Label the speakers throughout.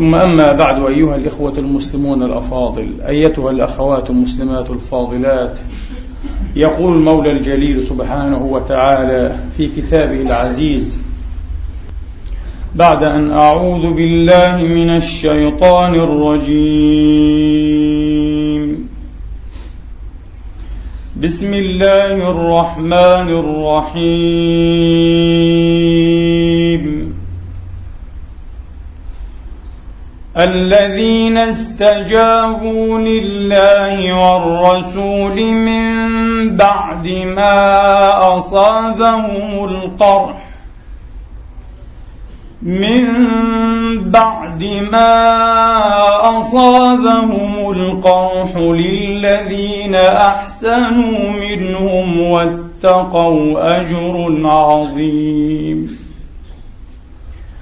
Speaker 1: ثم أما بعد أيها الإخوة المسلمون الأفاضل أيتها الأخوات المسلمات الفاضلات يقول المولى الجليل سبحانه وتعالى في كتابه العزيز بعد أن أعوذ بالله من الشيطان الرجيم. بسم الله الرحمن الرحيم. الذين استجابوا لله والرسول من بعد ما أصابهم القرح. من بعد ما أصابهم القرح للذين أحسنوا منهم واتقوا أجر عظيم.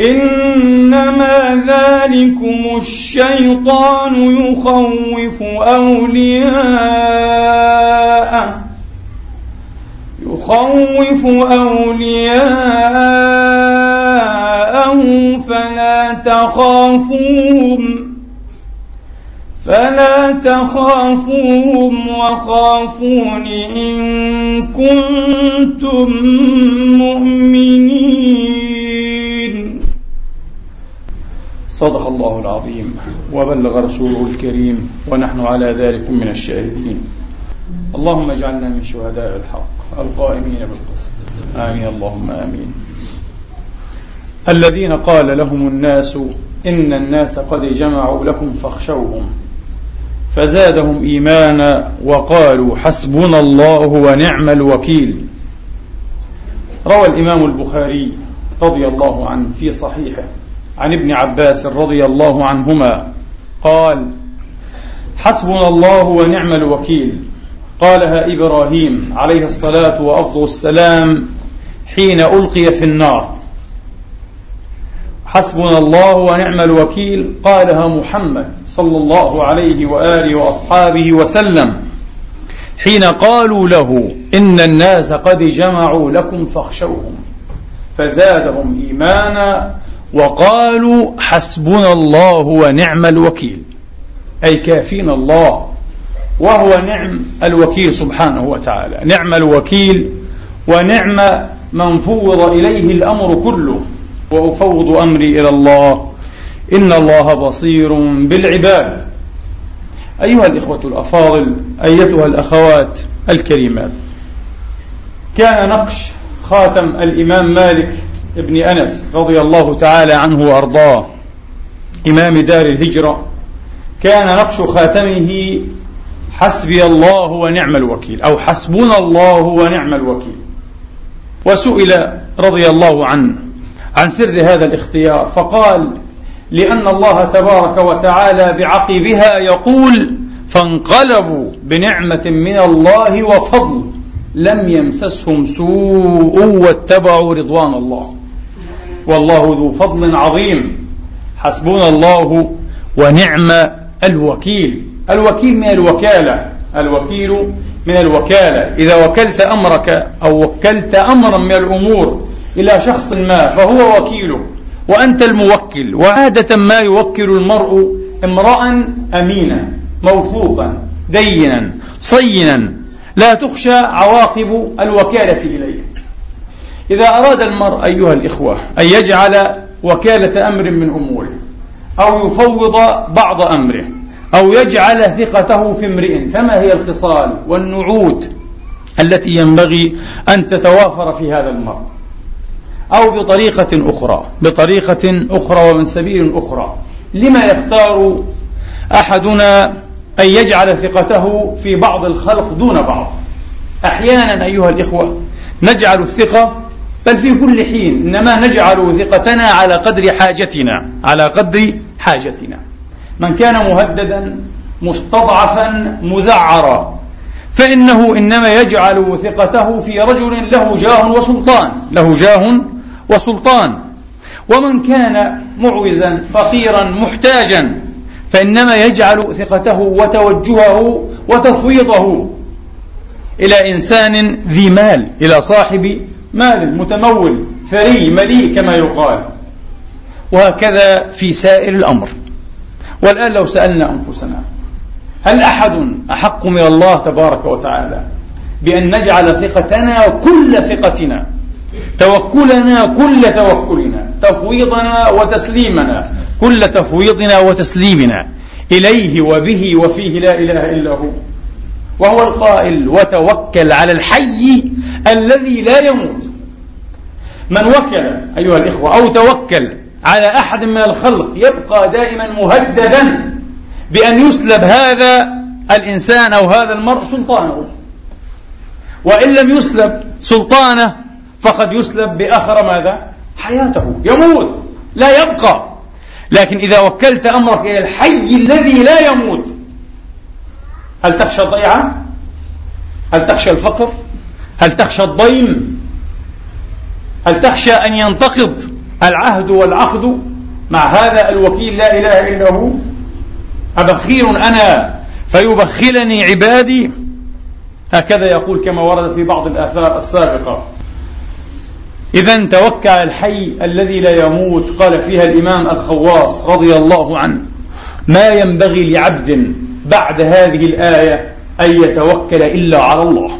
Speaker 1: إنما ذلكم الشيطان يخوف أولياءه يخوف أولياءه فلا تخافوهم فلا تخافوهم وخافون إن كنتم مؤمنين. صدق الله العظيم. وبلغ رسوله الكريم ونحن على ذلك من الشاهدين. اللهم اجعلنا من شهداء الحق القائمين بالقسط. آمين. اللهم آمين. الذين قال لهم الناس إن الناس قد جمعوا لكم فاخشوهم فزادهم إيمانا وقالوا حسبنا الله ونعم الوكيل. روى الإمام البخاري رضي الله عنه في صحيحه. عن ابن عباس رضي الله عنهما قال حسبنا الله ونعم الوكيل. قالها إبراهيم عليه الصلاة وأفضل السلام حين ألقي في النار. حسبنا الله ونعم الوكيل. قالها محمد صلى الله عليه وآله وأصحابه وسلم حين قالوا له إن الناس قد جمعوا لكم فاخشوهم فزادهم إيمانا وقالوا حسبنا الله ونعم الوكيل. أي كافينا الله وهو نعم الوكيل سبحانه وتعالى. نعم الوكيل ونعم من فوض إليه الأمر كله. وأفوض أمري إلى الله. إن الله بصير بالعباد. أيها الإخوة الأفاضل أيتها الأخوات الكريمات. كان نقش خاتم الإمام مالك ابن أنس رضي الله تعالى عنه وأرضاه. إمام دار الهجرة. كان نقش خاتمه حسبي الله ونعم الوكيل أو حسبنا الله ونعم الوكيل. وسئل رضي الله عنه عن سر هذا الاختيار فقال لأن الله تبارك وتعالى بعقبها يقول فانقلبوا بنعمة من الله وفضل لم يمسسهم سوء واتبعوا رضوان الله. والله ذو فضل عظيم. حسبنا الله ونعم الوكيل. الوكيل من الوكالة. الوكيل من الوكالة. إذا وكلت أمرك أو وكلت أمرا من الأمور إلى شخص ما فهو وكيلك. وأنت الموكل. وعادة ما يوكل المرء امرأ أمينا موثوقا دينا صينا. لا تخشى عواقب الوكالة إليه إذا أراد المرء أيها الإخوة أن يجعل وكالة أمر من أموره أو يفوض بعض أمره أو يجعل ثقته في امرئ فما هي الخصال والنعود التي ينبغي أن تتوافر في هذا المرء؟ أو بطريقة أخرى بطريقة أخرى ومن سبيل أخرى لما يختار أحدنا أن يجعل ثقته في بعض الخلق دون بعض؟ أحيانا أيها الإخوة نجعل الثقة بل في كل حين إنما نجعل ثقتنا على قدر حاجتنا على قدر حاجتنا. من كان مهددا مستضعفا مذعرا فإنه إنما يجعل ثقته في رجل له جاه وسلطان له جاه وسلطان. ومن كان معوزا فقيرا محتاجا فإنما يجعل ثقته وتوجهه وتفويضه إلى إنسان ذي مال إلى صاحب مال متمول ثري مليء كما يقال. وهكذا في سائر الأمر. والآن لو سألنا أنفسنا هل أحد أحق من الله تبارك وتعالى بأن نجعل ثقتنا كل ثقتنا توكلنا كل توكلنا تفويضنا وتسليمنا كل تفويضنا وتسليمنا إليه وبه وفيه لا إله إلا هو؟ وهو القائل وتوكل على الحي الذي لا يموت. من وكل أيها الإخوة أو توكل على أحد من الخلق يبقى دائما مهددا بأن يسلب هذا الإنسان أو هذا المرء سلطانه. وإن لم يسلب سلطانه فقد يسلب بآخر ماذا؟ حياته. يموت. لا يبقى. لكن إذا وكلت أمرك إلى الحي الذي لا يموت هل تخشى الضيعة؟ هل تخشى الفقر؟ هل تخشى الضيم؟ هل تخشى أن ينتقض العهد والعقد مع هذا الوكيل لا إله إلا هو؟ أبخير أنا فيبخلني عبادي هكذا يقول كما ورد في بعض الآثار السابقة إذا توكل على الحي الذي لا يموت قال فيها الإمام الخواص رضي الله عنه ما ينبغي لعبد بعد هذه الآية أن يتوكل إلا على الله.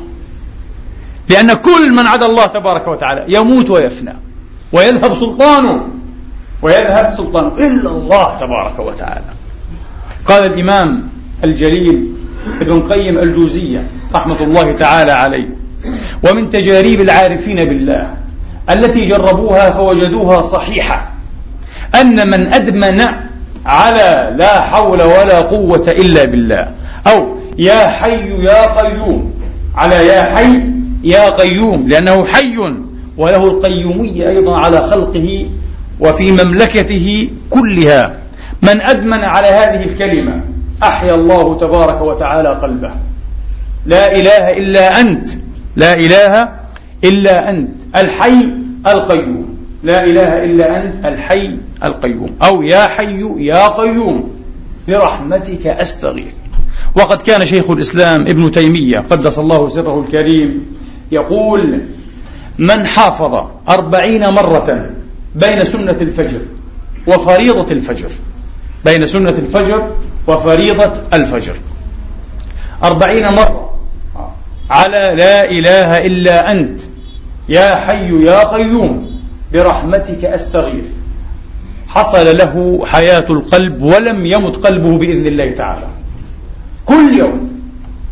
Speaker 1: لأن كل من عدا الله تبارك وتعالى يموت ويفنى ويذهب سلطانه ويذهب سلطانه إلا الله تبارك وتعالى. قال الإمام الجليل ابن قيم الجوزية رحمة الله تعالى عليه ومن تجاريب العارفين بالله التي جربوها فوجدوها صحيحة أن من أدمن على لا حول ولا قوة إلا بالله. أو يا حي يا قيوم. على يا حي يا قيوم لأنه حي وله القيومية أيضا على خلقه وفي مملكته كلها. من أدمن على هذه الكلمة أحيا الله تبارك وتعالى قلبه. لا إله إلا أنت. لا إله إلا أنت. الحي القيوم. لا إله إلا أنت الحي القيوم. أو يا حي يا قيوم. برحمتك أستغيث. وقد كان شيخ الإسلام ابن تيمية قدس الله سره الكريم يقول من حافظ أربعين مرة بين سنة الفجر وفريضة الفجر. بين سنة الفجر وفريضة الفجر. أربعين مرة. على لا إله إلا أنت. يا حي يا قيوم. برحمتك أستغيث. حصل له حياة القلب ولم يمت قلبه بإذن الله تعالى. كل يوم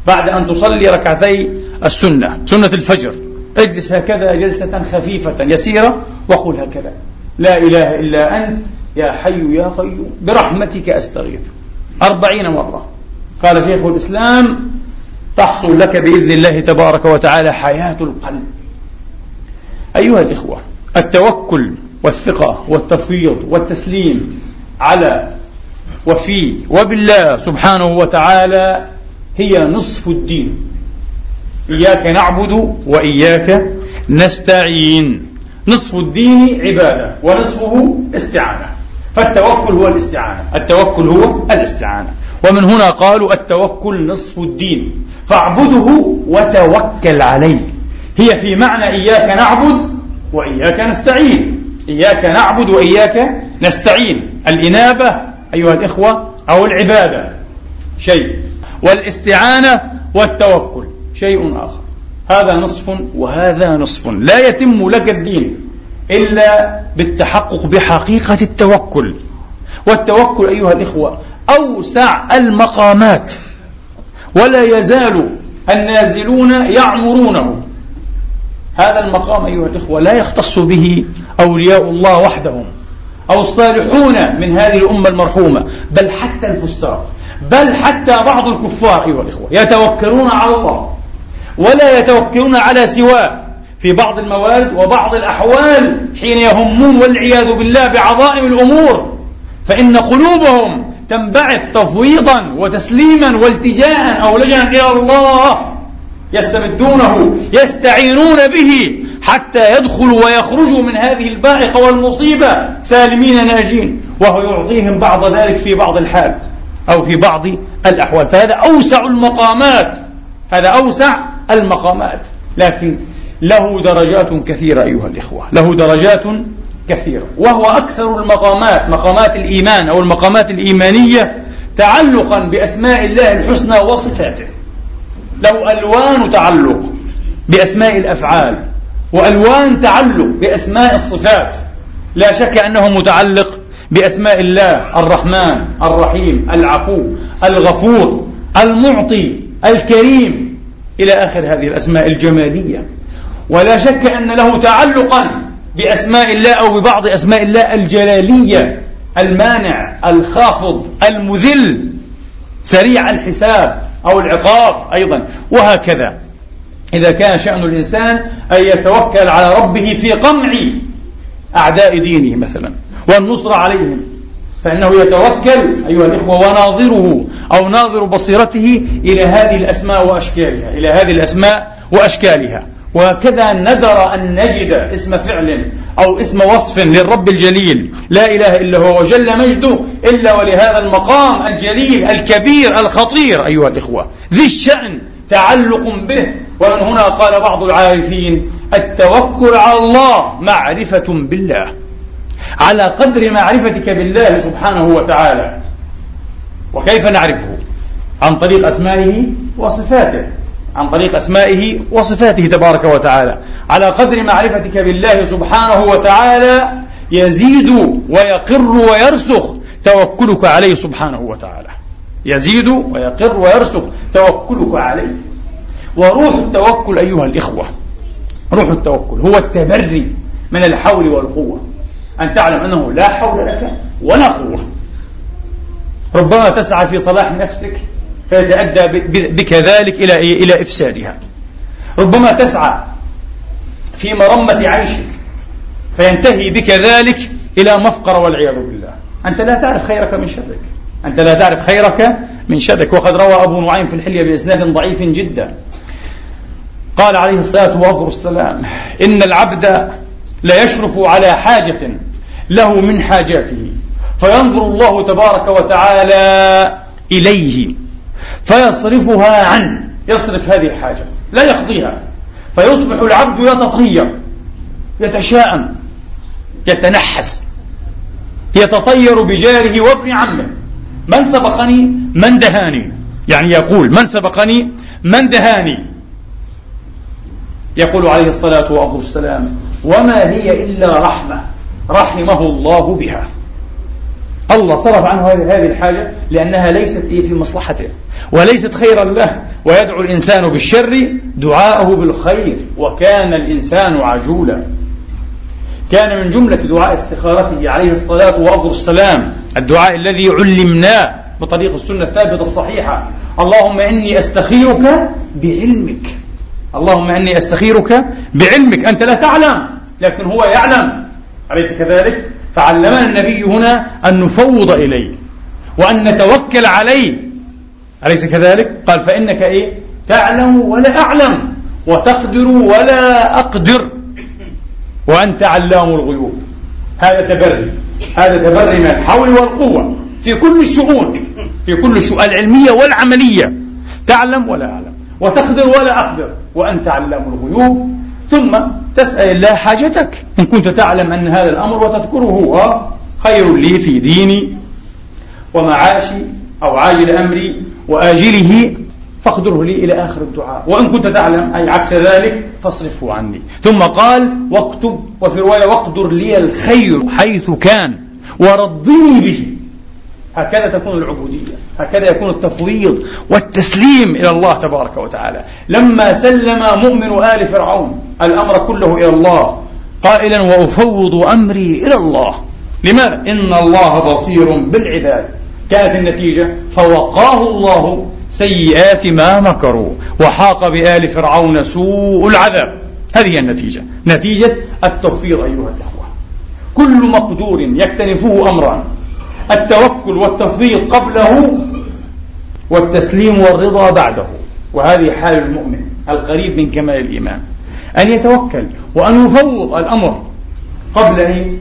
Speaker 1: بعد أن تصلي ركعتي السنة سنة الفجر اجلس هكذا جلسة خفيفة يسيرة وقل هكذا. لا إله إلا أنت يا حي يا قيوم برحمتك أستغيث. أربعين مرة. قال شيخ الإسلام تحصل لك بإذن الله تبارك وتعالى حياة القلب. أيها الإخوة التوكل والثقة والتفويض والتسليم على وفي وبالله سبحانه وتعالى هي نصف الدين. إياك نعبد وإياك نستعين. نصف الدين عبادة ونصفه استعانة. فالتوكل هو الاستعانة. التوكل هو الاستعانة. ومن هنا قالوا التوكل نصف الدين. فاعبده وتوكل عليه. هي في معنى إياك نعبد وإياك نستعين. إياك نعبد وإياك نستعين. الإنابة أيها الإخوة أو العبادة. شيء. والاستعانة والتوكل. شيء آخر. هذا نصف وهذا نصف. لا يتم لك الدين إلا بالتحقق بحقيقة التوكل. والتوكل أيها الإخوة أوسع المقامات. ولا يزال النازلون يعمرونه. هذا المقام أيها الإخوة لا يختص به أولياء الله وحدهم أو الصالحون من هذه الأمة المرحومة بل حتى الفساق بل حتى بعض الكفار أيها الإخوة يتوكلون على الله ولا يتوكلون على سواه في بعض الموارد وبعض الأحوال حين يهمون والعياذ بالله بعظائم الأمور. فإن قلوبهم تنبعث تفويضا وتسليما والتجاء أو لجأ إلى الله يستمدونه يستعينون به حتى يدخلوا ويخرجوا من هذه البائقة والمصيبة سالمين ناجين وهو يعطيهم بعض ذلك في بعض الحال أو في بعض الأحوال. فهذا أوسع المقامات هذا أوسع المقامات. لكن له درجات كثيرة أيها الإخوة له درجات كثيرة وهو أكثر المقامات مقامات الإيمان أو المقامات الإيمانية تعلقا بأسماء الله الحسنى وصفاته. له ألوان تعلق بأسماء الأفعال وألوان تعلق بأسماء الصفات. لا شك أنه متعلق بأسماء الله الرحمن الرحيم العفو الغفور المعطي الكريم إلى آخر هذه الأسماء الجمالية. ولا شك أن له تعلقا بأسماء الله أو ببعض أسماء الله الجلالية المانع الخافض المذل سريع الحساب أو العقاب أيضا. وهكذا. إذا كان شأن الإنسان أن يتوكل على ربه في قمع أعداء دينه مثلا والنصر عليهم. فإنه يتوكل أيها الإخوة وناظره أو ناظر بصيرته إلى هذه الأسماء وأشكالها إلى هذه الأسماء وأشكالها. وكذا ندر أن نجد اسم فعل أو اسم وصف للرب الجليل. لا إله إلا هو وجل مجده إلا ولهذا المقام الجليل الكبير الخطير أيها الإخوة. ذي الشأن تعلق به. ومن هنا قال بعض العارفين التوكل على الله معرفة بالله. على قدر معرفتك بالله سبحانه وتعالى. وكيف نعرفه؟ عن طريق أسمائه وصفاته. عن طريق أسمائه وصفاته تبارك وتعالى. على قدر معرفتك بالله سبحانه وتعالى يزيد ويقر ويرسخ توكلك عليه سبحانه وتعالى. يزيد ويقر ويرسخ توكلك عليه. وروح التوكل أيها الإخوة روح التوكل هو التبري من الحول والقوة. أن تعلم أنه لا حول لك ولا قوة. ربما تسعى في صلاح نفسك فيتأدى بك ذلك إلى إلى إفسادها. ربما تسعى في مرمة عيشك فينتهي بك ذلك إلى مفقر والعياذ بالله. أنت لا تعرف خيرك من شرك. أنت لا تعرف خيرك من شرك. وقد روى أبو نعيم في الحلية بإسناد ضعيف جدا. قال عليه الصلاة والسلام إن العبد لا يشرف على حاجة له من حاجاته. فينظر الله تبارك وتعالى إليه. فيصرفها عنه يصرف هذه الحاجة لا يقضيها. فيصبح العبد يتطير يتشاءم يتنحس يتطير بجاره وابن عمه. من سبقني؟ من دهاني. يعني يقول من سبقني؟ من دهاني. يقول عليه الصلاة والسلام وما هي إلا رحمة رحمه الله بها. الله صرف عنه هذه الحاجة لأنها ليست إيه في مصلحته وليست خيرا له ويدعو الإنسان بالشر دعاءه بالخير وكان الإنسان عجولا. كان من جملة دعاء استخارته عليه الصلاة وأفضل السلام الدعاء الذي علمناه بطريق السنة الثابتة الصحيحة. اللهم إني أستخيرك بعلمك. اللهم إني أستخيرك بعلمك. أنت لا تعلم لكن هو يعلم. أليس كذلك؟ فعلمنا النبي هنا أن نفوض إليه وأن نتوكل عليه. أليس كذلك؟ قال فإنك إيه؟ تعلم ولا أعلم وتقدر ولا أقدر. وأنت علام الغيوب. هذا تبري. هذا تبري من الحول والقوة في كل الشؤون في كل الشؤون العلمية والعملية. تعلم ولا أعلم وتقدر ولا أقدر. وأنت علام الغيوب. ثم تسأل الله حاجتك. إن كنت تعلم أن هذا الأمر وتذكره آه، خير لي في ديني ومعاشي أو عاجل أمري وآجله فاقدره لي إلى آخر الدعاء. وإن كنت تعلم أي عكس ذلك فاصرفه عني. ثم قال واكتب وفي رواية واقدر لي الخير حيث كان ورضني به. هكذا تكون العبودية هكذا يكون التفويض والتسليم إلى الله تبارك وتعالى. لما سلم مؤمن آل فرعون الأمر كله إلى الله قائلا وأفوض أمري إلى الله. لماذا؟ إن الله بصير بالعباد. كانت النتيجة فوقاه الله سيئات ما مكروا وحاق بآل فرعون سوء العذاب. هذه النتيجة. نتيجة التوفيق أيها الإخوة. كل مقدور يكتنفه أمران التوكل والتفويض قبله والتسليم والرضا بعده. وهذه حال المؤمن القريب من كمال الإيمان. أن يتوكل وأن يفوض الأمر قبل أن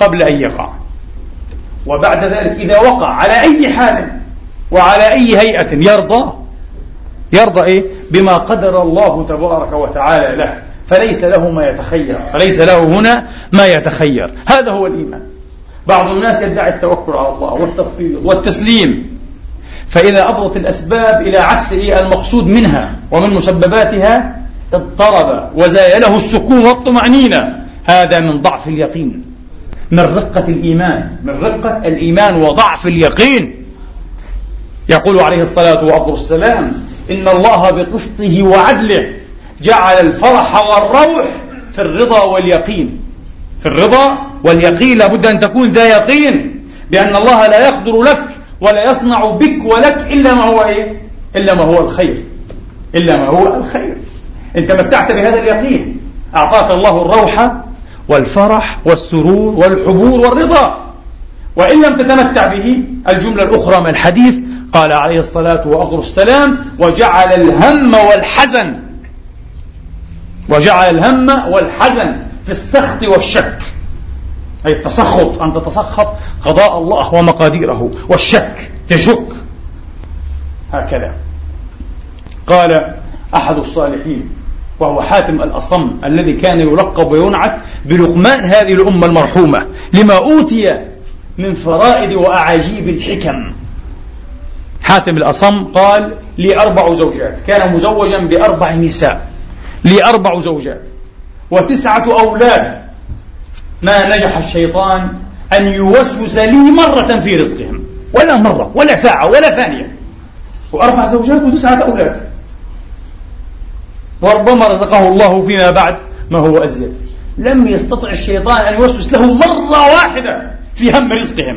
Speaker 1: قبل أن يقع. وبعد ذلك إذا وقع على أي حال وعلى أي هيئة يرضى يرضى إيه؟ بما قدر الله تبارك وتعالى له. فليس له ما يتخير فليس له هنا ما يتخير. هذا هو الإيمان. بعض الناس يدعي التوكل على الله والتفويض والتسليم. فإذا أفضت الأسباب إلى عكس المقصود منها ومن مسبباتها اضطرب وزايله السكون والطمأنينة. هذا من ضعف اليقين. من رقة الإيمان. من رقة الإيمان وضعف اليقين. يقول عليه الصلاة وأفضل السلام إن الله بقسطه وعدله جعل الفرح والروح في الرضا واليقين. في الرضا واليقين لابد أن تكون ذا يقين بأن الله لا يقدر لك ولا يصنع بك ولك إلا ما هو إيه؟ إلا ما هو الخير. إلا ما هو الخير. أنت متعت بهذا اليقين أعطاك الله الروح والفرح والسرور والحبور والرضا. وإن لم تتمتع به الجملة الأخرى من الحديث قال عليه الصلاة وأفضل السلام وجعل الهم والحزن. وجعل الهم والحزن في السخط والشك. أي التسخط أن تتسخط قضاء الله ومقاديره والشك تشك. هكذا. قال أحد الصالحين وهو حاتم الأصم الذي كان يلقب وينعت بلقمان هذه الأمة المرحومة لما أوتي من فرائد وأعاجيب الحكم. حاتم الأصم قال لي أربع زوجات. كان مزوجا بأربع نساء. لي أربع زوجات. وتسعة أولاد. ما نجح الشيطان أن يوسوس لي مرة في رزقهم ولا مرة ولا ساعة ولا ثانية. وأربع زوجات وتسعة أولاد. وربما رزقه الله فيما بعد ما هو أزيد. لم يستطع الشيطان أن يوسوس له مرة واحدة في هم رزقهم.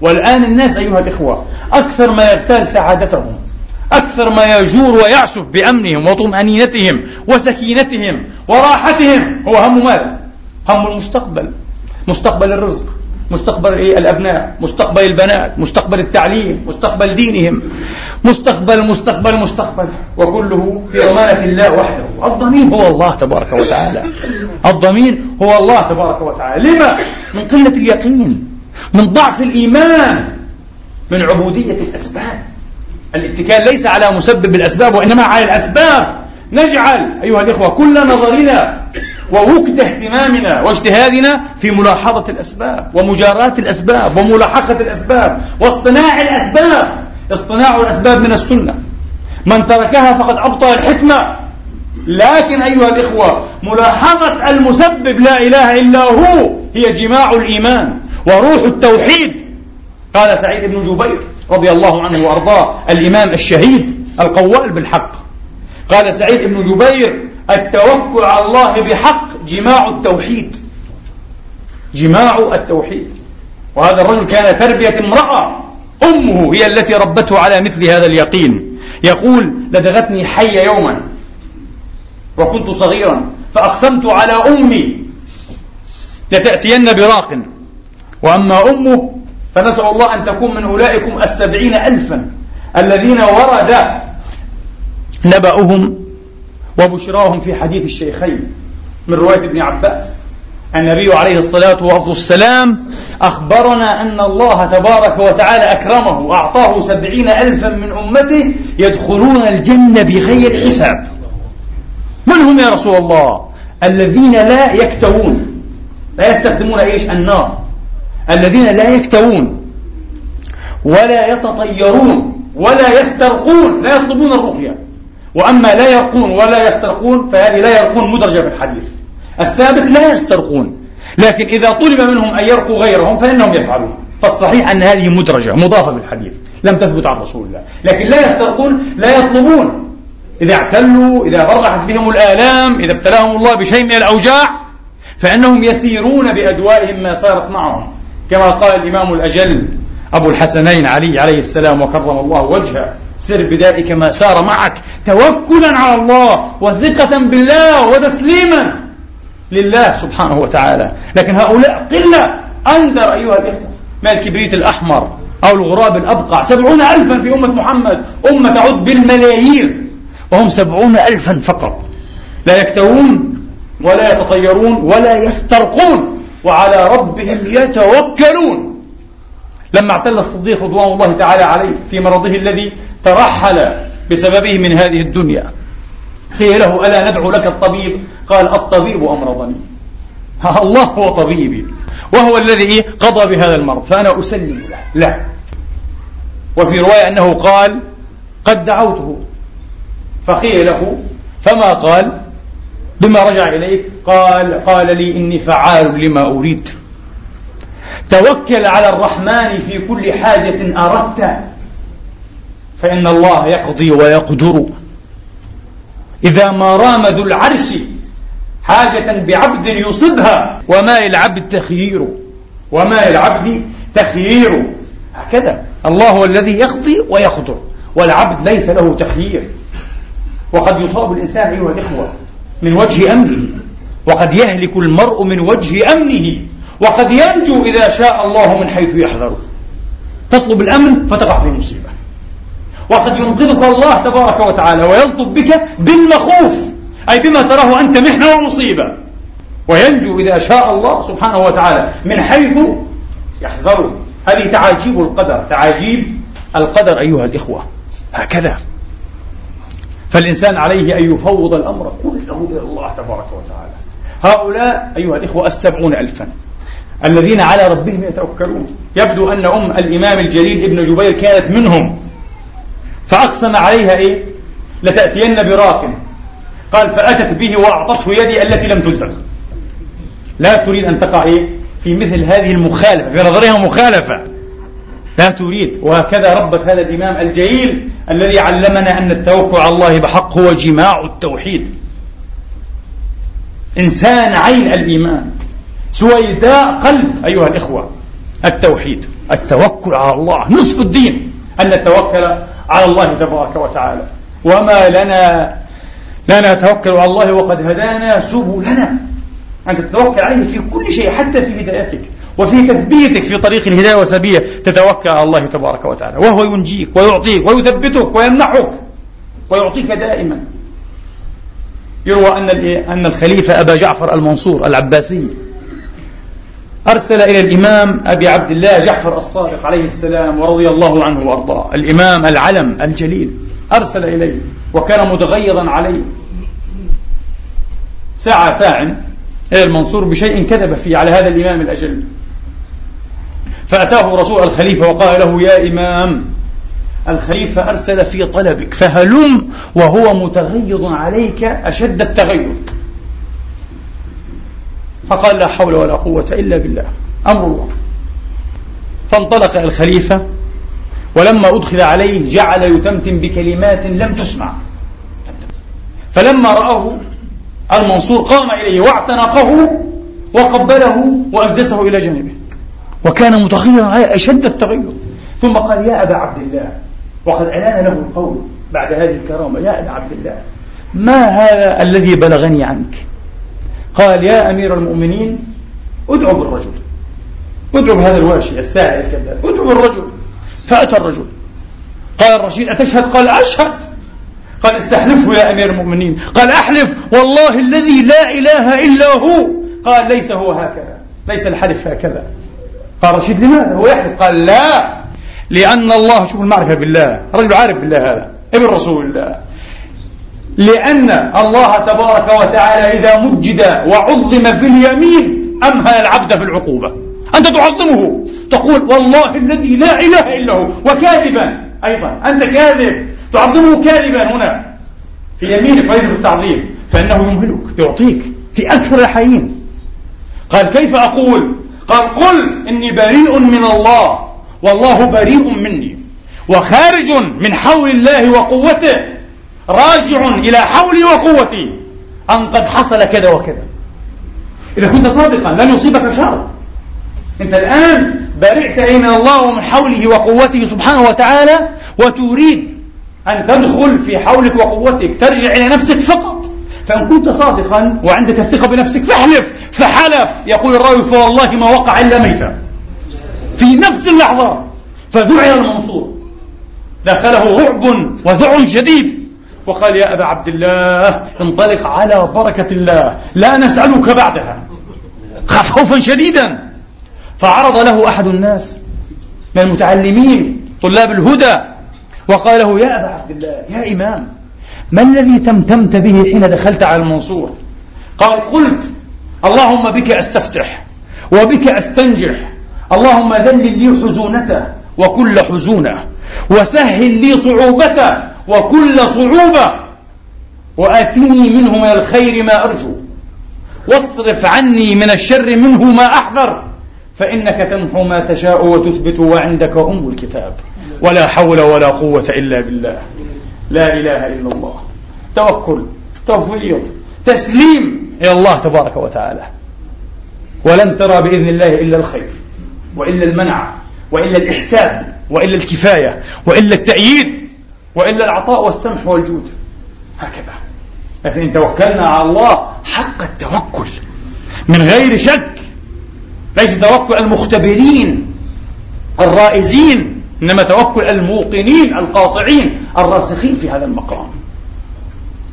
Speaker 1: والآن الناس أيها الإخوة أكثر ما يغتال سعادتهم أكثر ما يجور ويعسف بأمنهم وطمأنينتهم وسكينتهم وراحتهم هو هم ماذا؟ هم المستقبل. مستقبل الرزق مستقبل إيه الأبناء مستقبل البنات مستقبل التعليم مستقبل دينهم. مستقبل مستقبل مستقبل. وكله في ضمانة الله وحده. الضمين هو الله تبارك وتعالى. الضمين هو الله تبارك وتعالى. لما؟ من قلة اليقين من ضعف الإيمان من عبودية الأسباب. الاتكال ليس على مسبب الأسباب وإنما على الأسباب. نجعل أيها الإخوة كل نظرنا ووكد اهتمامنا واجتهادنا في ملاحظة الأسباب ومجاراة الأسباب وملاحقة الأسباب واصطناع الأسباب. اصطناع الأسباب من السنة. من تركها فقد أبطل الحكمة. لكن أيها الإخوة ملاحظة المسبب لا إله إلا هو هي جماع الإيمان وروح التوحيد. قال سعيد بن جبير رضي الله عنه وأرضاه الإمام الشهيد القوال بالحق. قال سعيد بن جبير التوكل على الله بحق جماع التوحيد. جماع التوحيد. وهذا الرجل كان تربية امرأة. أمه هي التي ربته على مثل هذا اليقين. يقول لدغتني حية يوما وكنت صغيرا فأقسمت على أمي لتأتين براق. وأما أمه فنسأل الله أن تكون من أولئكم السبعين ألفا الذين ورد نبأهم وبشراهم في حديث الشيخين من رواية ابن عباس. النبي عليه الصلاة والسلام أخبرنا أن الله تبارك وتعالى أكرمه وأعطاه سبعين ألفا من أمته يدخلون الجنة بغير حساب. من هم يا رسول الله؟ الذين لا يكتوون. لا يستخدمون إيش؟ النار. الذين لا يكتوون. ولا يتطيرون. ولا يسترقون. لا يطلبون الرقية. وأما لا يرقون ولا يسترقون فهذه لا يرقون مدرجة في الحديث. الثابت لا يسترقون. لكن إذا طلب منهم أن يرقوا غيرهم فإنهم يفعلون. فالصحيح أن هذه مدرجة مضافة في الحديث. لم تثبت عن رسول الله. لكن لا يسترقون لا يطلبون. إذا اعتلوا إذا برحت بهم الآلام إذا ابتلاهم الله بشيء من الأوجاع فإنهم يسيرون بأدوائهم ما صارت معهم. كما قال الإمام الأجل أبو الحسنين علي عليه السلام وكرم الله وجهه. سر بذلك ما سار معك توكلا على الله وثقة بالله وتسليما لله سبحانه وتعالى. لكن هؤلاء قلة أنذر أيها الإخوة. ما الكبريت الأحمر أو الغراب الأبقع؟ سبعون ألفا في أمة محمد. أمة تعد بالملايير. وهم سبعون ألفا فقط. لا يكتوون ولا يتطيرون ولا يسترقون. وعلى ربهم يتوكلون. لما اعتل الصديق رضوان الله تعالى عليه في مرضه الذي ترحل بسببه من هذه الدنيا. قيل له ألا ندعو لك الطبيب؟ قال الطبيب أمرضني. الله هو طبيبي وهو الذي قضى بهذا المرض فأنا أسلم له. لا. وفي رواية أنه قال قد دعوته. فقيل له فما قال؟ بما رجع إليك؟ قال قال لي إني فعال لما أريد. توكل على الرحمن في كل حاجة أردت. فإن الله يقضي ويقدر. إذا ما رام ذو العرش حاجة بعبد يصبها. وما للعبد تخيير. وما للعبد تخيير. هكذا. الله هو الذي يقضي ويقدر. والعبد ليس له تخيير. وقد يصاب الإنسان أيها الإخوة من وجه أمنه. وقد يهلك المرء من وجه أمنه. وقد ينجو إذا شاء الله من حيث يحذر. تطلب الأمن فتقع في مصيبة. وقد ينقذك الله تبارك وتعالى ويلطف بك بالمخوف أي بما تراه أنت محنة ومصيبة. وينجو إذا شاء الله سبحانه وتعالى من حيث يحذر. هذه تعاجيب القدر تعاجيب القدر أيها الإخوة. هكذا. فالإنسان عليه أن يفوض الأمر كله إلى الله تبارك وتعالى. هؤلاء أيها الإخوة السبعون ألفا. الذين على ربهم يتوكلون. يبدو أن أم الإمام الجليل ابن جبير كانت منهم. فأقسم عليها إيه؟ لتأتين براق. قال فأتت به وأعطته يدي التي لم تلزم لا تريد أن تقع إيه؟ في مثل هذه المخالفة في نظرها مخالفة. لا تريد. وهكذا ربت هذا الإمام الجليل الذي علمنا أن التوكل على الله بحق هو جماع التوحيد. إنسان عين الإيمان. سويداء قلب أيها الإخوة التوحيد التوكل على الله نصف الدين أن نتوكل على الله تبارك وتعالى. وما لنا لا نتوكل على الله وقد هدانا سبلنا. أن تتوكل عليه في كل شيء حتى في هدايتك وفي تثبيتك في طريق الهداية والسبية تتوكل على الله تبارك وتعالى. وهو ينجيك ويعطيك ويثبتك ويمنحك ويعطيك دائما. يروى أن أن الخليفة أبا جعفر المنصور العباسي أرسل إلى الإمام أبي عبد الله جعفر الصادق عليه السلام ورضي الله عنه وأرضاه. الإمام العلم الجليل أرسل إليه وكان متغيظا عليه. ساعة ساع إلى المنصور بشيء كذب فيه على هذا الإمام الأجل. فأتاه رسول الخليفة وقال له يا إمام الخليفة أرسل في طلبك فهلم وهو متغيظ عليك أشد التغيظ. فقال لا حول ولا قوة إلا بالله. أمر الله. فانطلق الخليفة ولما أدخل عليه جعل يتمتم بكلمات لم تسمع. فلما رآه المنصور قام إليه واعتنقه وقبله وأجلسه إلى جانبه وكان متغيرا أشد التغير. ثم قال يا أبا عبد الله وقد ألان له القول بعد هذه الكرامة. يا أبا عبد الله ما هذا الذي بلغني عنك؟ قال يا أمير المؤمنين ادعو بالرجل. ادعو بهذا الواشي الساعي الكذاب ادعو بالرجل. فأتى الرجل. قال الرشيد أتشهد؟ قال أشهد. قال استحلفه يا أمير المؤمنين. قال أحلف. والله الذي لا إله إلا هو. قال ليس هو هكذا. ليس الحلف هكذا. قال رشيد لماذا؟ هو يحلف؟ قال لا. لأن الله شوف المعرفة بالله. رجل عارف بالله هذا. ابن رسول الله. لأن الله تبارك وتعالى إذا مجد وعظم في اليمين أمهل العبد في العقوبة. أنت تعظمه. تقول والله الذي لا إله إلا هو. وكاذبا. أيضا. أنت كاذب. تعظمه كاذبا هنا. في يمينك وليس في التعظيم. فإنه يمهلك. يعطيك. في أكثر الحيين. قال كيف أقول؟ قال قل إني بريء من الله. والله بريء مني. وخارج من حول الله وقوته. راجع إلى حولي وقوتي. أن قد حصل كذا وكذا. إذا كنت صادقا لن يصيبك شر. أنت الآن برئت من الله ومن حوله وقوته سبحانه وتعالى وتريد أن تدخل في حولك وقوتك ترجع إلى نفسك فقط. فإن كنت صادقا وعندك الثقة بنفسك فاحلف فحلف. يقول الراوي فوالله ما وقع إلا ميتا. في نفس اللحظة فذعر المنصور. دخله رعب وذع شديد. وقال يا أبا عبد الله انطلق على بركة الله لا نسألك بعدها. خاف خوفا شديدا. فعرض له أحد الناس من المتعلمين طلاب الهدى وقال له يا أبا عبد الله يا إمام ما الذي تمتمت به حين دخلت على المنصور؟ قال قلت اللهم بك أستفتح وبك أستنجح اللهم ذلل لي حزونته وكل حزونة وسهل لي صعوبته وكل صعوبة وآتني منه من الخير ما أرجو. واصرف عني من الشر منه ما أحذر فإنك تمحو ما تشاء وتثبت وعندك أم الكتاب. ولا حول ولا قوة إلا بالله. لا إله إلا الله. توكل تفويض تسليم إلى الله تبارك وتعالى. ولن ترى بإذن الله إلا الخير وإلا المنع وإلا الإحساب وإلا الكفاية وإلا التأييد. وإلا العطاء والسمح والجود. هكذا. لكن إن توكلنا على الله حق التوكل. من غير شك ليس توكل المختبرين الرائزين إنما توكل الموقنين القاطعين الراسخين في هذا المقام.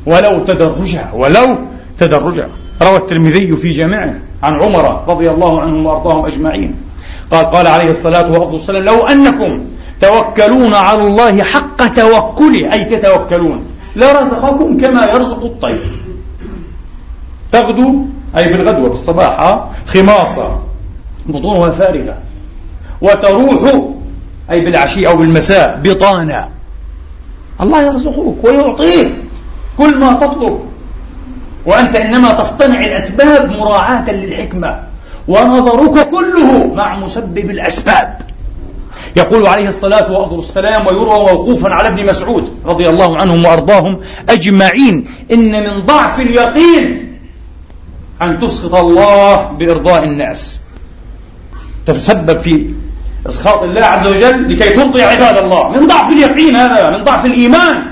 Speaker 1: ولو تدرجا ولو تدرجا روى الترمذي في جامعه عن عمر رضي الله عنهم وأرضاهم أجمعين. قال قال عليه الصلاة والسلام لو أنكم توكلون على الله حق توكله. أي تتوكلون. لرزقكم كما يرزق الطير. تغدو أي بالغدوة بالصباح خماصه. بطونها فارغة. وتروح أي بالعشي أو بالمساء بطانا الله يرزقك ويعطيك كل ما تطلب. وأنت إنما تصطنع الأسباب مراعاة للحكمة. ونظرك كله مع مسبب الأسباب. يقول عليه الصلاة والسلام ويروى موقوفا على ابن مسعود رضي الله عنهم وأرضاهم أجمعين إن من ضعف اليقين أن تسخط الله بإرضاء الناس. تتسبب في إسخاط الله عز وجل لكي ترضي عباد الله. من ضعف اليقين هذا من ضعف الإيمان.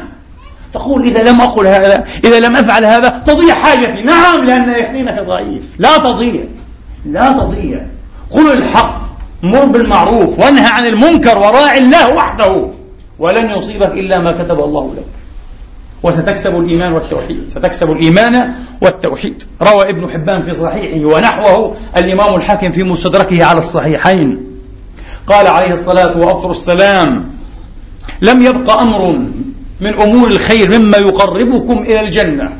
Speaker 1: تقول إذا لم أقل هذا إذا لم أفعل هذا تضيع حاجتي. نعم لأن يقينك ضعيف. لا تضيع. لا تضيع. قل الحق. مر بالمعروف وانهى عن المنكر وراعي الله وحده. ولن يصيبك إلا ما كتب الله لك. وستكسب الإيمان والتوحيد. ستكسب الإيمان والتوحيد. روى ابن حبان في صحيحه ونحوه الإمام الحاكم في مستدركه على الصحيحين. قال عليه الصلاة وأفضل السلام لم يبق أمر من أمور الخير مما يقربكم إلى الجنة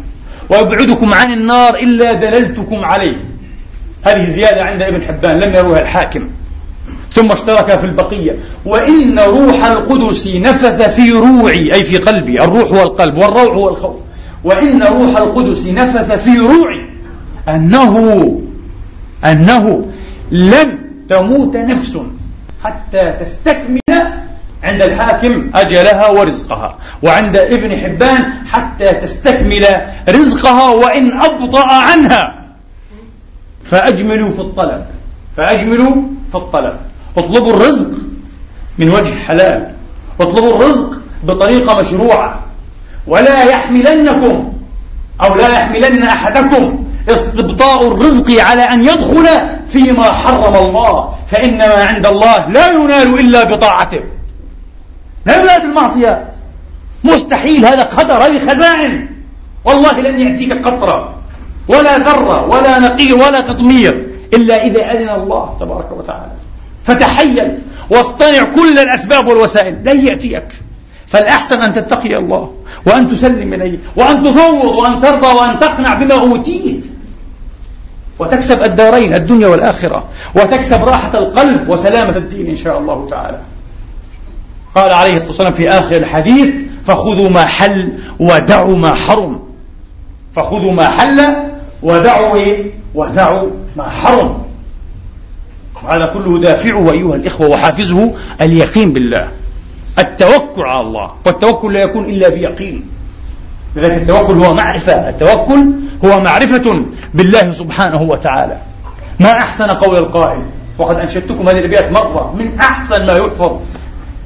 Speaker 1: ويبعدكم عن النار إلا دللتكم عليه. هذه زيادة عند ابن حبان لم يروها الحاكم. ثم اشترك في البقية. وإن روح القدس نفث في روعي أي في قلبي الروح هو القلب والروع هو الخوف وإن روح القدس نفث في روعي أنه أنه لن تموت نفس حتى تستكمل عند الحاكم أجلها ورزقها. وعند ابن حبان حتى تستكمل رزقها وإن أبطأ عنها. فأجملوا في الطلب فأجملوا في الطلب. اطلبوا الرزق من وجه حلال. اطلبوا الرزق بطريقة مشروعة. ولا يحملنكم أو لا يحملن أحدكم استبطاء الرزق على أن يدخل فيما حرم الله. فإن ما عند الله لا ينال إلا بطاعته. لا ينال بالمعصية مستحيل هذا قدر هذه خزائن. والله لن يأتيك قطرة. ولا ذرة ولا نقير ولا تطمير. إلا إذا أذن الله تبارك وتعالى. فتحيل واصطنع كل الأسباب والوسائل. لن يأتيك. فالأحسن أن تتقي الله وأن تسلم إليه وأن تفوض وأن ترضى وأن تقنع بما أوتيت. وتكسب الدارين الدنيا والآخرة. وتكسب راحة القلب وسلامة الدين إن شاء الله تعالى. قال عليه الصلاة والسلام في آخر الحديث فخذوا ما حل ودعوا ما حرم. فخذوا ما حل ودعوا إيه؟ ودعوا ما حرم. وهذا كله دافعه أيها الإخوة وحافزه اليقين بالله. التوكل على الله والتوكل لا يكون إلا بيقين. لذلك التوكل هو معرفة التوكل هو معرفة بالله سبحانه وتعالى. ما أحسن قول القائل وقد أنشدتكم هذه الأبيات مرة من أحسن ما يحفظ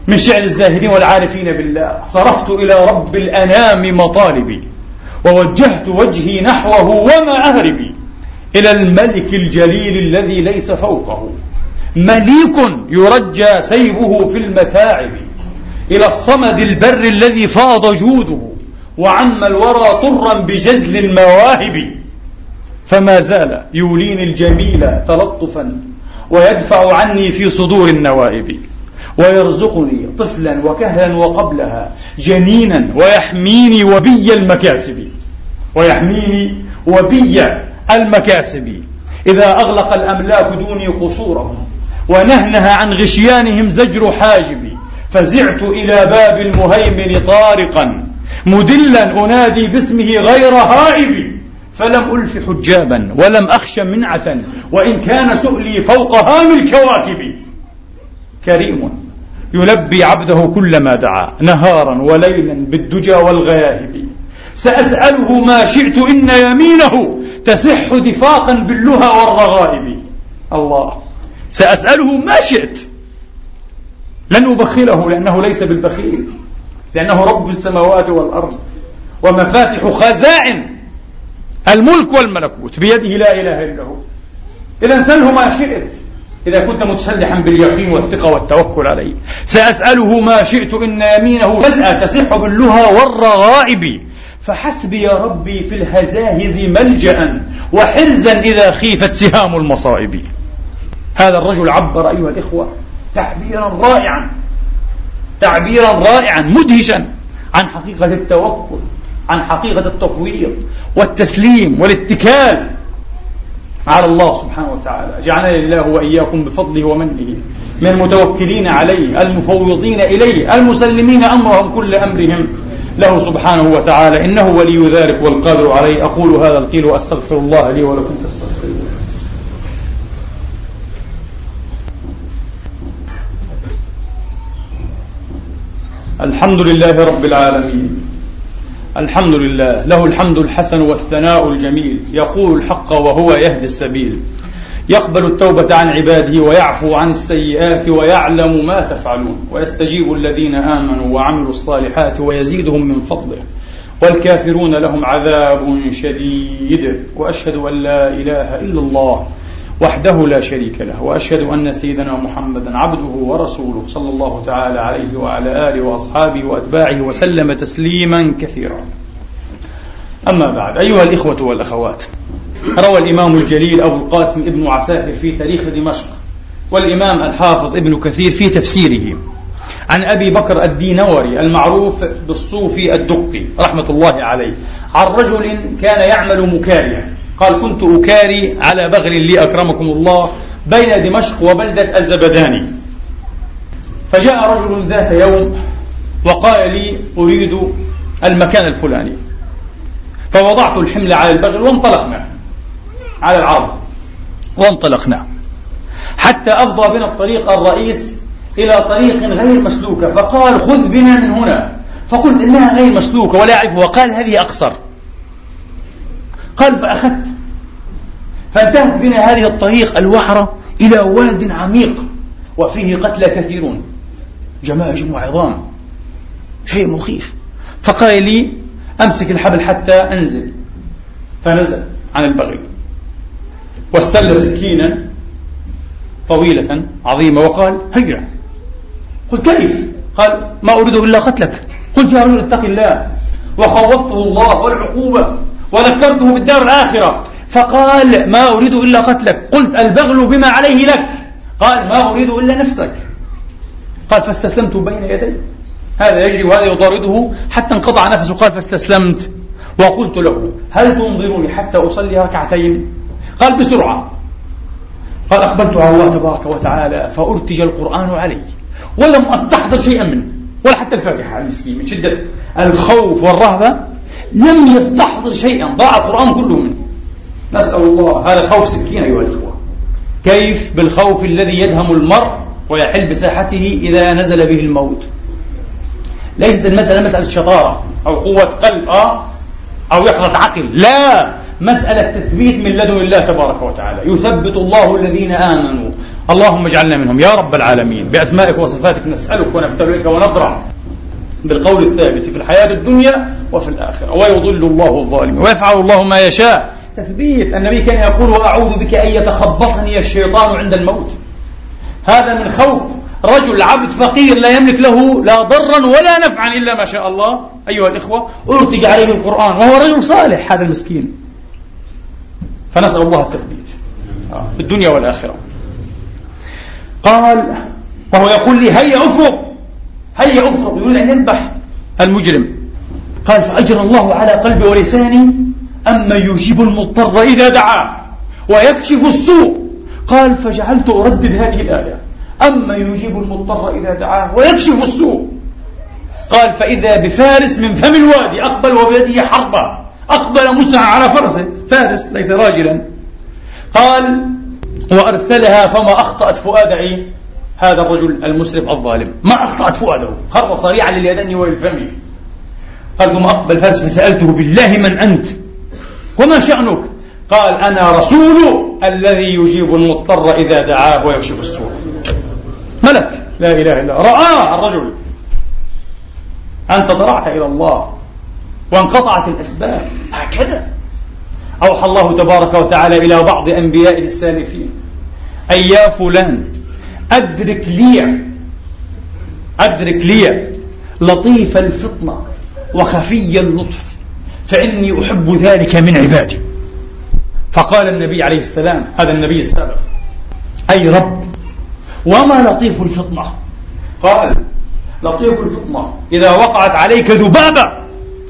Speaker 1: من شعر الزاهدين والعارفين بالله. صرفت إلى رب الأنام مطالبي ووجهت وجهي نحوه وما أهربي إلى الملك الجليل الذي ليس فوقه. مليك يرجى سيبه في المتاعب إلى الصمد البر الذي فاض جوده وعم الورى طرا بجزل المواهب. فما زال يوليني الجميل تلطفا ويدفع عني في صدور النوائب ويرزقني طفلا وكهلا وقبلها جنينا ويحميني وبي المكاسب. ويحميني وبي المكاسب. إذا أغلق الأملاك دوني قصورهم ونهنها عن غشيانهم زجر حاجبي فزعت إلى باب المهيمن طارقا مدلا أنادي باسمه غير هائب فلم ألف حجابا ولم أخش منعة وإن كان سؤلي فوق هام الكواكب. كريم يلبي عبده كلما دعا نهارا وليلا بالدجى والغياهب. سأسأله ما شئت إن يمينه تسح دفاقا باللهى والرغائب. الله. سأسأله ما شئت. لن أبخله لأنه ليس بالبخيل. لأنه رب السماوات والأرض. ومفاتح خزائن. الملك والملكوت. بيده لا إله إلا هو. إذا سله ما شئت. إذا كنت متسلحا باليقين والثقة والتوكل عليه. سأسأله ما شئت إن يمينه فجأة تسح باللهى والرغائب. فحسبي يا ربي في الهزاهز ملجأ وحرزا إذا خيفت سهام المصائب. هذا الرجل عبر أيها الإخوة تعبيرا رائعا. تعبيرا رائعا مدهشا عن حقيقة التوكل عن حقيقة التفويض والتسليم والاتكال على الله سبحانه وتعالى. جعلنا الله وإياكم بفضله ومنه من المتوكلين عليه المفوضين إليه المسلمين أمرهم كل أمرهم. له سبحانه وتعالى إنه ولي ذلك والقادر عليه. أقول هذا القيل وأستغفر الله لي ولكم فاستغفروه. الحمد لله رب العالمين. الحمد لله. له الحمد الحسن والثناء الجميل. يقول الحق وهو يهدي السبيل. يقبل التوبة عن عباده ويعفو عن السيئات ويعلم ما تفعلون. ويستجيب الذين آمنوا وعملوا الصالحات ويزيدهم من فضله. والكافرون لهم عذاب شديد. وأشهد أن لا إله إلا الله وحده لا شريك له. وأشهد أن سيدنا محمدا عبده ورسوله صلى الله تعالى عليه وعلى آله وأصحابه وأتباعه وسلم تسليما كثيرا. أما بعد أيها الإخوة والأخوات روى الإمام الجليل أبو القاسم ابن عساكر في تاريخ دمشق والإمام الحافظ ابن كثير في تفسيره. عن أبي بكر الدينوري المعروف بالصوفي الدقي رحمة الله عليه عن رجل كان يعمل مكاريا قال كنت أكاري على بغل لي أكرمكم الله بين دمشق وبلدة الزبداني فجاء رجل ذات يوم وقال لي أريد المكان الفلاني فوضعت الحمل على البغل وانطلقنا. على العرض وانطلقنا. حتى أفضى بنا الطريق الرئيس إلى طريق غير مسلوكة. فقال خذ بنا من هنا. فقلت إنها غير مسلوكة ولا أعرفها. وقال هذه أقصر. قال فأخذت. فانتهت بنا هذه الطريق الوعرة إلى واد عميق وفيه قتلى كثيرون. جماجم وعظام شيء مخيف. فقال لي أمسك الحبل حتى أنزل. فنزل عن البغي. واستل سكينا طويلة عظيمة وقال هيا قلت كيف؟ قال ما أريد إلا قتلك. قلت يا رجل اتق الله. وخوفته الله والعقوبة وذكرته بالدار الآخرة. فقال ما أريد إلا قتلك. قلت البغل بما عليه لك. قال ما أريد إلا نفسك. قال فاستسلمت بين يدي. هذا يجري وهذا يطارده حتى انقطع نفسه. قال فاستسلمت. وقلت له هل تنظرني حتى أصلي ركعتين؟ قال بسرعة. قال أقبلت على الله تبارك وتعالى فأرتج القرآن علي ولم أستحضر شيئا منه ولا حتى الفاتحة المسكين من شدة الخوف والرهبة لم يستحضر شيئا ضاع القرآن كله منه. نسأل الله هذا خوف سكين أيها الإخوة. كيف؟ بالخوف الذي يدهم المرء ويحل بساحته إذا نزل به الموت. ليست المسألة مسألة شطارة أو قوة قلب آه أو يقظة عقل لا. مسألة تثبيت من لدن الله تبارك وتعالى. يثبت الله الذين آمنوا. اللهم اجعلنا منهم. يا رب العالمين. بأسمائك وصفاتك نسألك ونبتليك ونضرع بالقول الثابت في الحياة الدنيا وفي الآخرة. ويضل الله الظالمين ويفعل الله ما يشاء. تثبيت. النبي كان يقول وأعوذ بك أن يتخبطني الشيطان عند الموت. هذا من خوف. رجل عبد فقير لا يملك له لا ضرا ولا نفعا إلا ما شاء الله. أيها الإخوة أرتج عليه القرآن وهو رجل صالح هذا المسكين. فنسأل الله التثبيت. آه، في الدنيا والآخرة. قال وهو يقول لي هيا افرق هيا افرق يقول أن يذبح المجرم. قال فأجرى الله على قلبي ولساني أما يجيب المضطر إذا دعاه ويكشف السوء. قال فجعلت أردد هذه الآية. أما يجيب المضطر إذا دعاه ويكشف السوء. قال فإذا بفارس من فم الوادي أقبل وبيده حربة أقبل مسعى على فرسه. فارس ليس راجلا. قال وأرسلها فما أخطأت فؤاد هذا الرجل المسرف الظالم. ما أخطأت فؤاده. خر صريعا لليدين والفم قال ثم أقبل فارس فسألته بالله من أنت؟ وما شأنك؟ قال أنا رسول الذي يجيب المضطر إذا دعاه ويكشف السوء. ملك. لا إله إلا رآه الرجل. أنت ضرعت إلى الله. وانقطعت الأسباب. هكذا. أوحى الله تبارك وتعالى إلى بعض أنبيائه السالفين. أي يا فلان أدرك لي أدرك لي لطيف الفطنة وخفي اللطف فإني أحب ذلك من عبادي. فقال النبي عليه السلام هذا النبي السابق أي رب وما لطيف الفطنة؟ قال لطيف الفطنة إذا وقعت عليك ذبابة.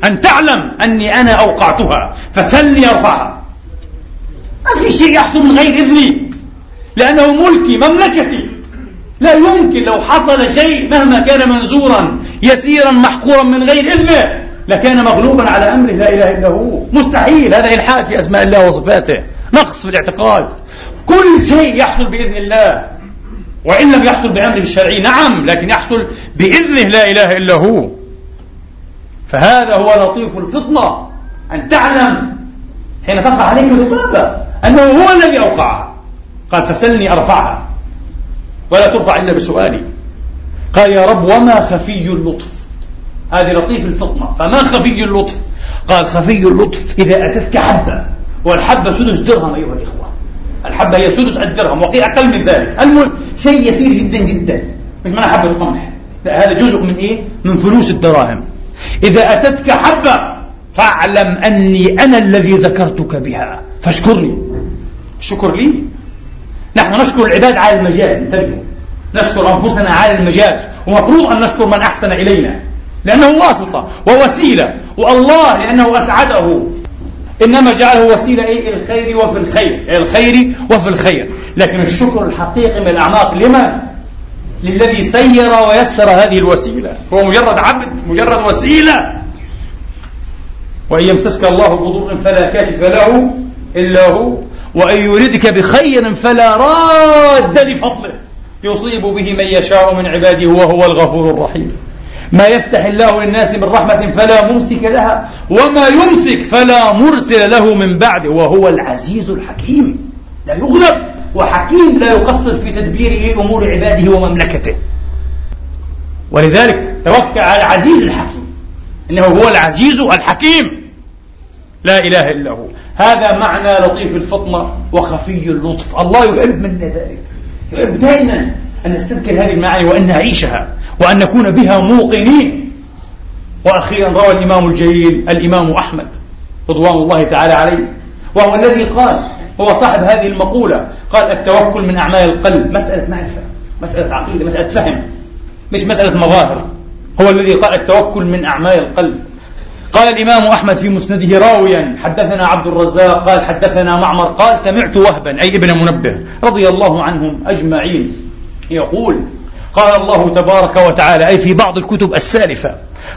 Speaker 1: أن تعلم أني أنا أوقعتها. فسلني أرفعها. ما في شيء يحصل من غير إذني. لأنه ملكي مملكتي. لا يمكن لو حصل شيء مهما كان منزورا يسيرا محقورا من غير إذنه لكان مغلوبا على أمره. لا إله إلا هو. مستحيل. هذا إلحاد في أسماء الله وصفاته. نقص في الاعتقاد. كل شيء يحصل بإذن الله. وإن لم يحصل بأمره الشرعي نعم لكن يحصل بإذنه. لا إله إلا هو. فهذا هو لطيف الفطنة. أن تعلم حين تقع عليك ذبابة أنه هو الذي أوقعها. قال فسلني أرفعها. ولا ترفع إلا بسؤالي. قال يا رب وما خفي اللطف. هذه لطيف الفطنة. فما خفي اللطف؟ قال خفي اللطف إذا أتتك حبة. والحبة سدس درهم أيها الإخوة. الحبة هي سدس الدرهم وقيل أقل من ذلك. المهم شيء يسير جدا جدا. مش معنى حبة قمح لا هذا جزء من إيه؟ من فلوس الدراهم. إذا أتتك حبة فاعلم أني أنا الذي ذكرتك بها. فاشكرني. الشكر لي. نحن نشكر العباد على المجاز انتبهوا نشكر أنفسنا على المجاز ومفروض أن نشكر من أحسن إلينا. لأنه واسطة ووسيلة والله لأنه أسعده. إنما جعله وسيلة إيه الخير وفي الخير الخير وفي الخير. لكن الشكر الحقيقي من الأعماق لمن؟ للذي سير ويسر هذه الوسيلة. هو مجرد عبد مجرد وسيلة. وإن يمسسك الله بضر فلا كاشف له إلا هو. وإن يردك بخير فلا راد لفضله. يصيب به من يشاء من عباده وهو الغفور الرحيم. ما يفتح الله للناس من رحمة فلا ممسك لها وما يمسك فلا مرسل له من بعده وهو العزيز الحكيم. لا يغلب. وحكيم لا يقصر في تدبيره أمور عباده ومملكته. ولذلك توكل على العزيز الحكيم إنه هو العزيز الحكيم. لا إله إلا هو. هذا معنى لطيف الفطنة وخفي اللطف. الله يحب منا ذلك. يحب دائما أن نستذكر هذه المعاني وأن نعيشها وأن نكون بها موقنين. وأخيرا روى الإمام الجليل الإمام أحمد رضوان الله تعالى عليه وهو الذي قال هو صاحب هذه المقولة. قال التوكل من أعمال القلب. مسألة معرفة مسألة عقيدة مسألة فهم مش مسألة مظاهر. هو الذي قال التوكل من أعمال القلب. قال الإمام أحمد في مسنده راويا حدثنا عبد الرزاق قال حدثنا معمر قال سمعت وهبا أي ابن منبه رضي الله عنهم أجمعين. يقول قال الله تبارك وتعالى أي في بعض الكتب السالفة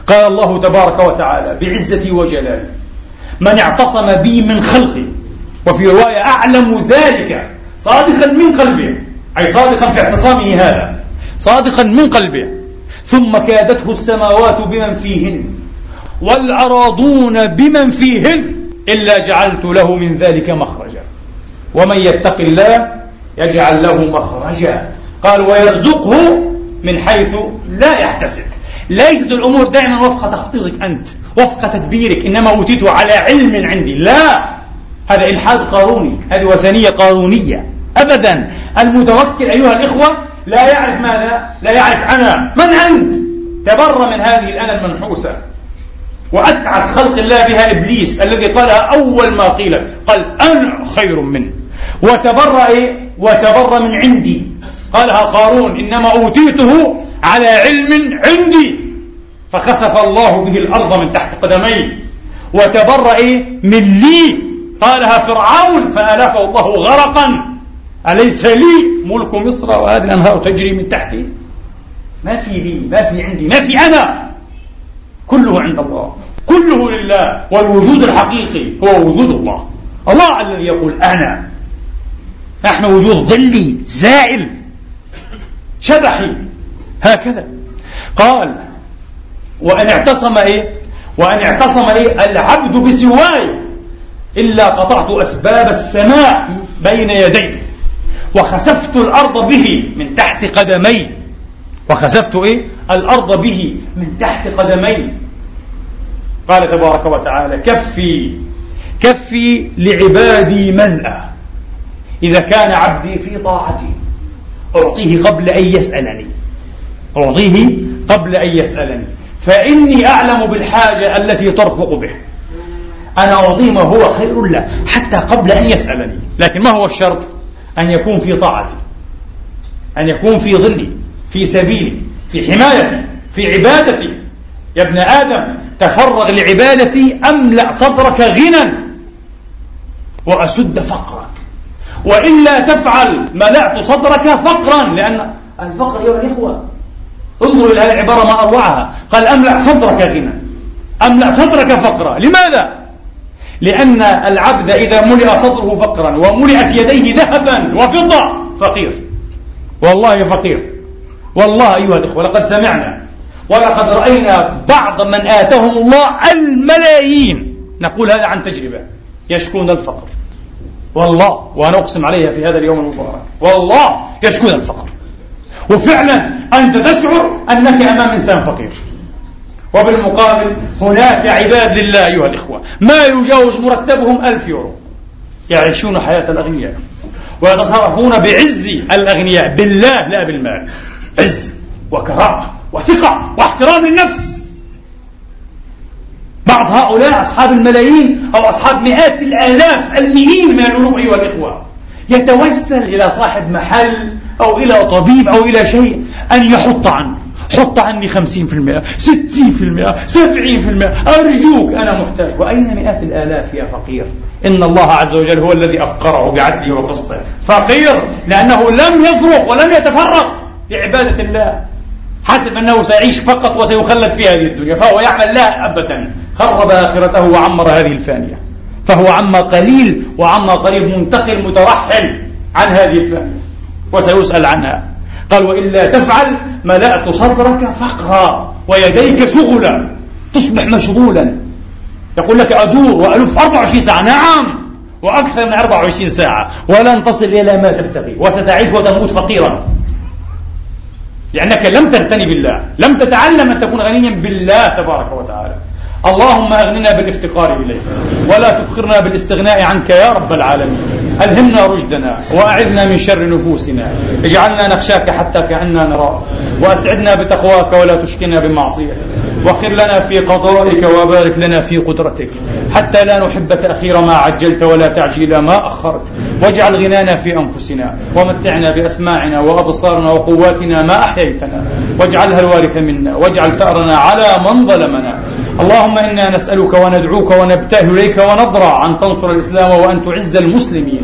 Speaker 1: قال الله تبارك وتعالى بعزتي وجلالي من اعتصم بي من خلقي وفي رواية أعلم ذلك صادقا من قلبه أي صادقا في اعتصامه هذا صادقا من قلبه ثم كادته السماوات بمن فيهن والأراضون بمن فيهن إلا جعلت له من ذلك مخرجا. ومن يتق الله يجعل له مخرجا. قال ويرزقه من حيث لا يحتسب. ليست الأمور دائما وفق تخطيطك أنت وفق تدبيرك إنما أوتيته على علم عندي. لا! هذا إلحاد قاروني هذه وثنية قارونية. أبدا المتوكل أيها الإخوة لا يعرف ماذا؟ لا يعرف أنا من أنت. تبر من هذه الأنا المنحوسة. وأتعس خلق الله بها إبليس الذي قالها أول ما قيل قال أنا خير منه. وتبر إيه؟ وتبر من عندي. قالها قارون إنما أوتيته على علم عندي. فخسف الله به الأرض من تحت قدميه. وتبرأ من لي. قالها فرعون فألفه الله غرقا. أليس لي ملك مصر وهذه الأنهار تجري من تحتي؟ ما في لي ما في عندي ما في أنا. كله عند الله كله لله والوجود الحقيقي هو وجود الله. الله الذي يقول أنا. نحن وجود ظلي زائل شبحي. هكذا. قال وأن اعتصم إيه؟ وأن اعتصم إيه؟ العبد بسواي. إلا قطعت أسباب السماء بين يديه وخسفت الأرض به من تحت قدمي. وخسفت إيه؟ الأرض به من تحت قدمي. قال تبارك وتعالى كفي كفي لعبادي ملأ إذا كان عبدي في طاعتي أعطيه قبل أن يسألني. أعطيه قبل أن يسألني. فإني أعلم بالحاجة التي ترفق به. أنا أعطيه ما هو خير له حتى قبل أن يسألني. لكن ما هو الشرط؟ أن يكون في طاعتي أن يكون في ظلي في سبيلي في حمايتي في عبادتي. يا ابن آدم تفرغ لعبادتي أملأ صدرك غنى وأسد فقرك. وإلا تفعل ملأت صدرك فقرا لأن الفقر أيها الإخوة انظروا إلى هذه العبارة ما أروعها. قال أملأ صدرك غنى أملأ صدرك فقرا. لماذا؟ لأن العبد إذا ملئ صدره فقرا وملئت يديه ذهبا وفضة فقير. والله فقير. والله أيها الإخوة لقد سمعنا ولقد رأينا بعض من آتاهم الله الملايين. نقول هذا عن تجربة. يشكون الفقر. والله وأنا أقسم عليها في هذا اليوم المبارك. والله يشكون الفقر. وفعلا أنت تشعر أنك أمام إنسان فقير. وبالمقابل هناك عباد لله أيها الإخوة ما يجاوز مرتبهم ألف يورو. يعيشون حياة الأغنياء ويتصرفون بعز الأغنياء بالله لا بالمال. عز وكرامة وثقة واحترام للنفس بعض هؤلاء أصحاب الملايين أو أصحاب مئات الآلاف المئين من الألوف أيها الإخوة يتوسل إلى صاحب محل أو إلى طبيب أو إلى شيء أن يحط عنه. حط عني خمسين في المئة ستين في المئة سبعين في المئة. أرجوك أنا محتاج. وأين مئات الآلاف يا فقير؟ إن الله عز وجل هو الذي أفقره بعدله وقسطه فقير لأنه لم يفرق ولم يتفرق لعبادة الله. حسب أنه سيعيش فقط وسيخلد في هذه الدنيا. فهو يعمل لا أبدا. خرب آخرته وعمر هذه الفانية. فهو عما قليل وعما قريب منتقل مترحل عن هذه الفانية. وسيسأل عنها. قال وإلا تفعل ملأت صدرك فقرا ويديك شغلا تصبح مشغولا. يقول لك أدور وألف 24 ساعة. نعم وأكثر من 24 ساعة. ولن تصل إلى ما تبتغي وستعيش وتموت فقيرا. لأنك لم تغتني بالله لم تتعلم أن تكون غنيا بالله تبارك وتعالى. اللهم أغننا بالافتقار إليك ولا تفخرنا بالاستغناء عنك يا رب العالمين. ألهمنا رشدنا وأعذنا من شر نفوسنا. اجعلنا نخشاك حتى كأننا نراك وأسعدنا بتقواك ولا تشقنا بمعصيتك وخر لنا في قضائك وبارك لنا في قدرتك حتى لا نحب تأخير ما عجلت ولا تعجيل ما أخرت. واجعل غنانا في أنفسنا ومتعنا بأسماعنا وأبصارنا وقواتنا ما أحييتنا. واجعلها الوارث منا واجعل ثأرنا على من ظلمنا. اللهم إنا نسألك وندعوك ونبتهل إليك ونضرع أن تنصر الإسلام وأن تعز المسلمين.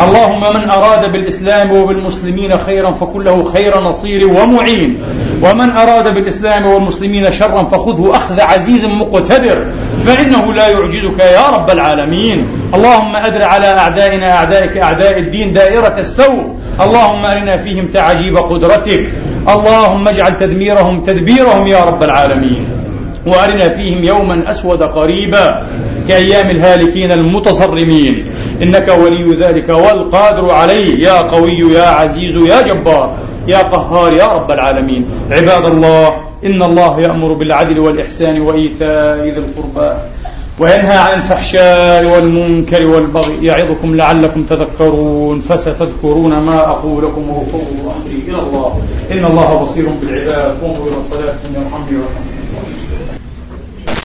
Speaker 1: اللهم من أراد بالإسلام وبالمسلمين خيرا فكله خير نصير ومعين. ومن أراد بالإسلام والمسلمين شرا فخذه أخذ عزيز مقتدر. فإنه لا يعجزك يا رب العالمين. اللهم أدر على أعدائنا أعدائك أعداء الدين دائرة السوء. اللهم أرنا فيهم تعجيب قدرتك. اللهم اجعل تدميرهم تدبيرهم يا رب العالمين. وارنا فيهم يوما أسود قريبا كأيام الهالكين المتصرمين. إنك ولي ذلك والقادر عليه. يا قوي يا عزيز يا جبار يا قهار يا رب العالمين. عباد الله إن الله يأمر بالعدل والإحسان وإيتاء ذي القربى وينهى عن الفحشاء والمنكر والبغي. يعظكم لعلكم تذكرون. فستذكرون ما أقول لكم وافوض أمري إلى الله. إن الله بصير بالعباد. قوموا إلى صلاتكم يرحمني ويرحمكم.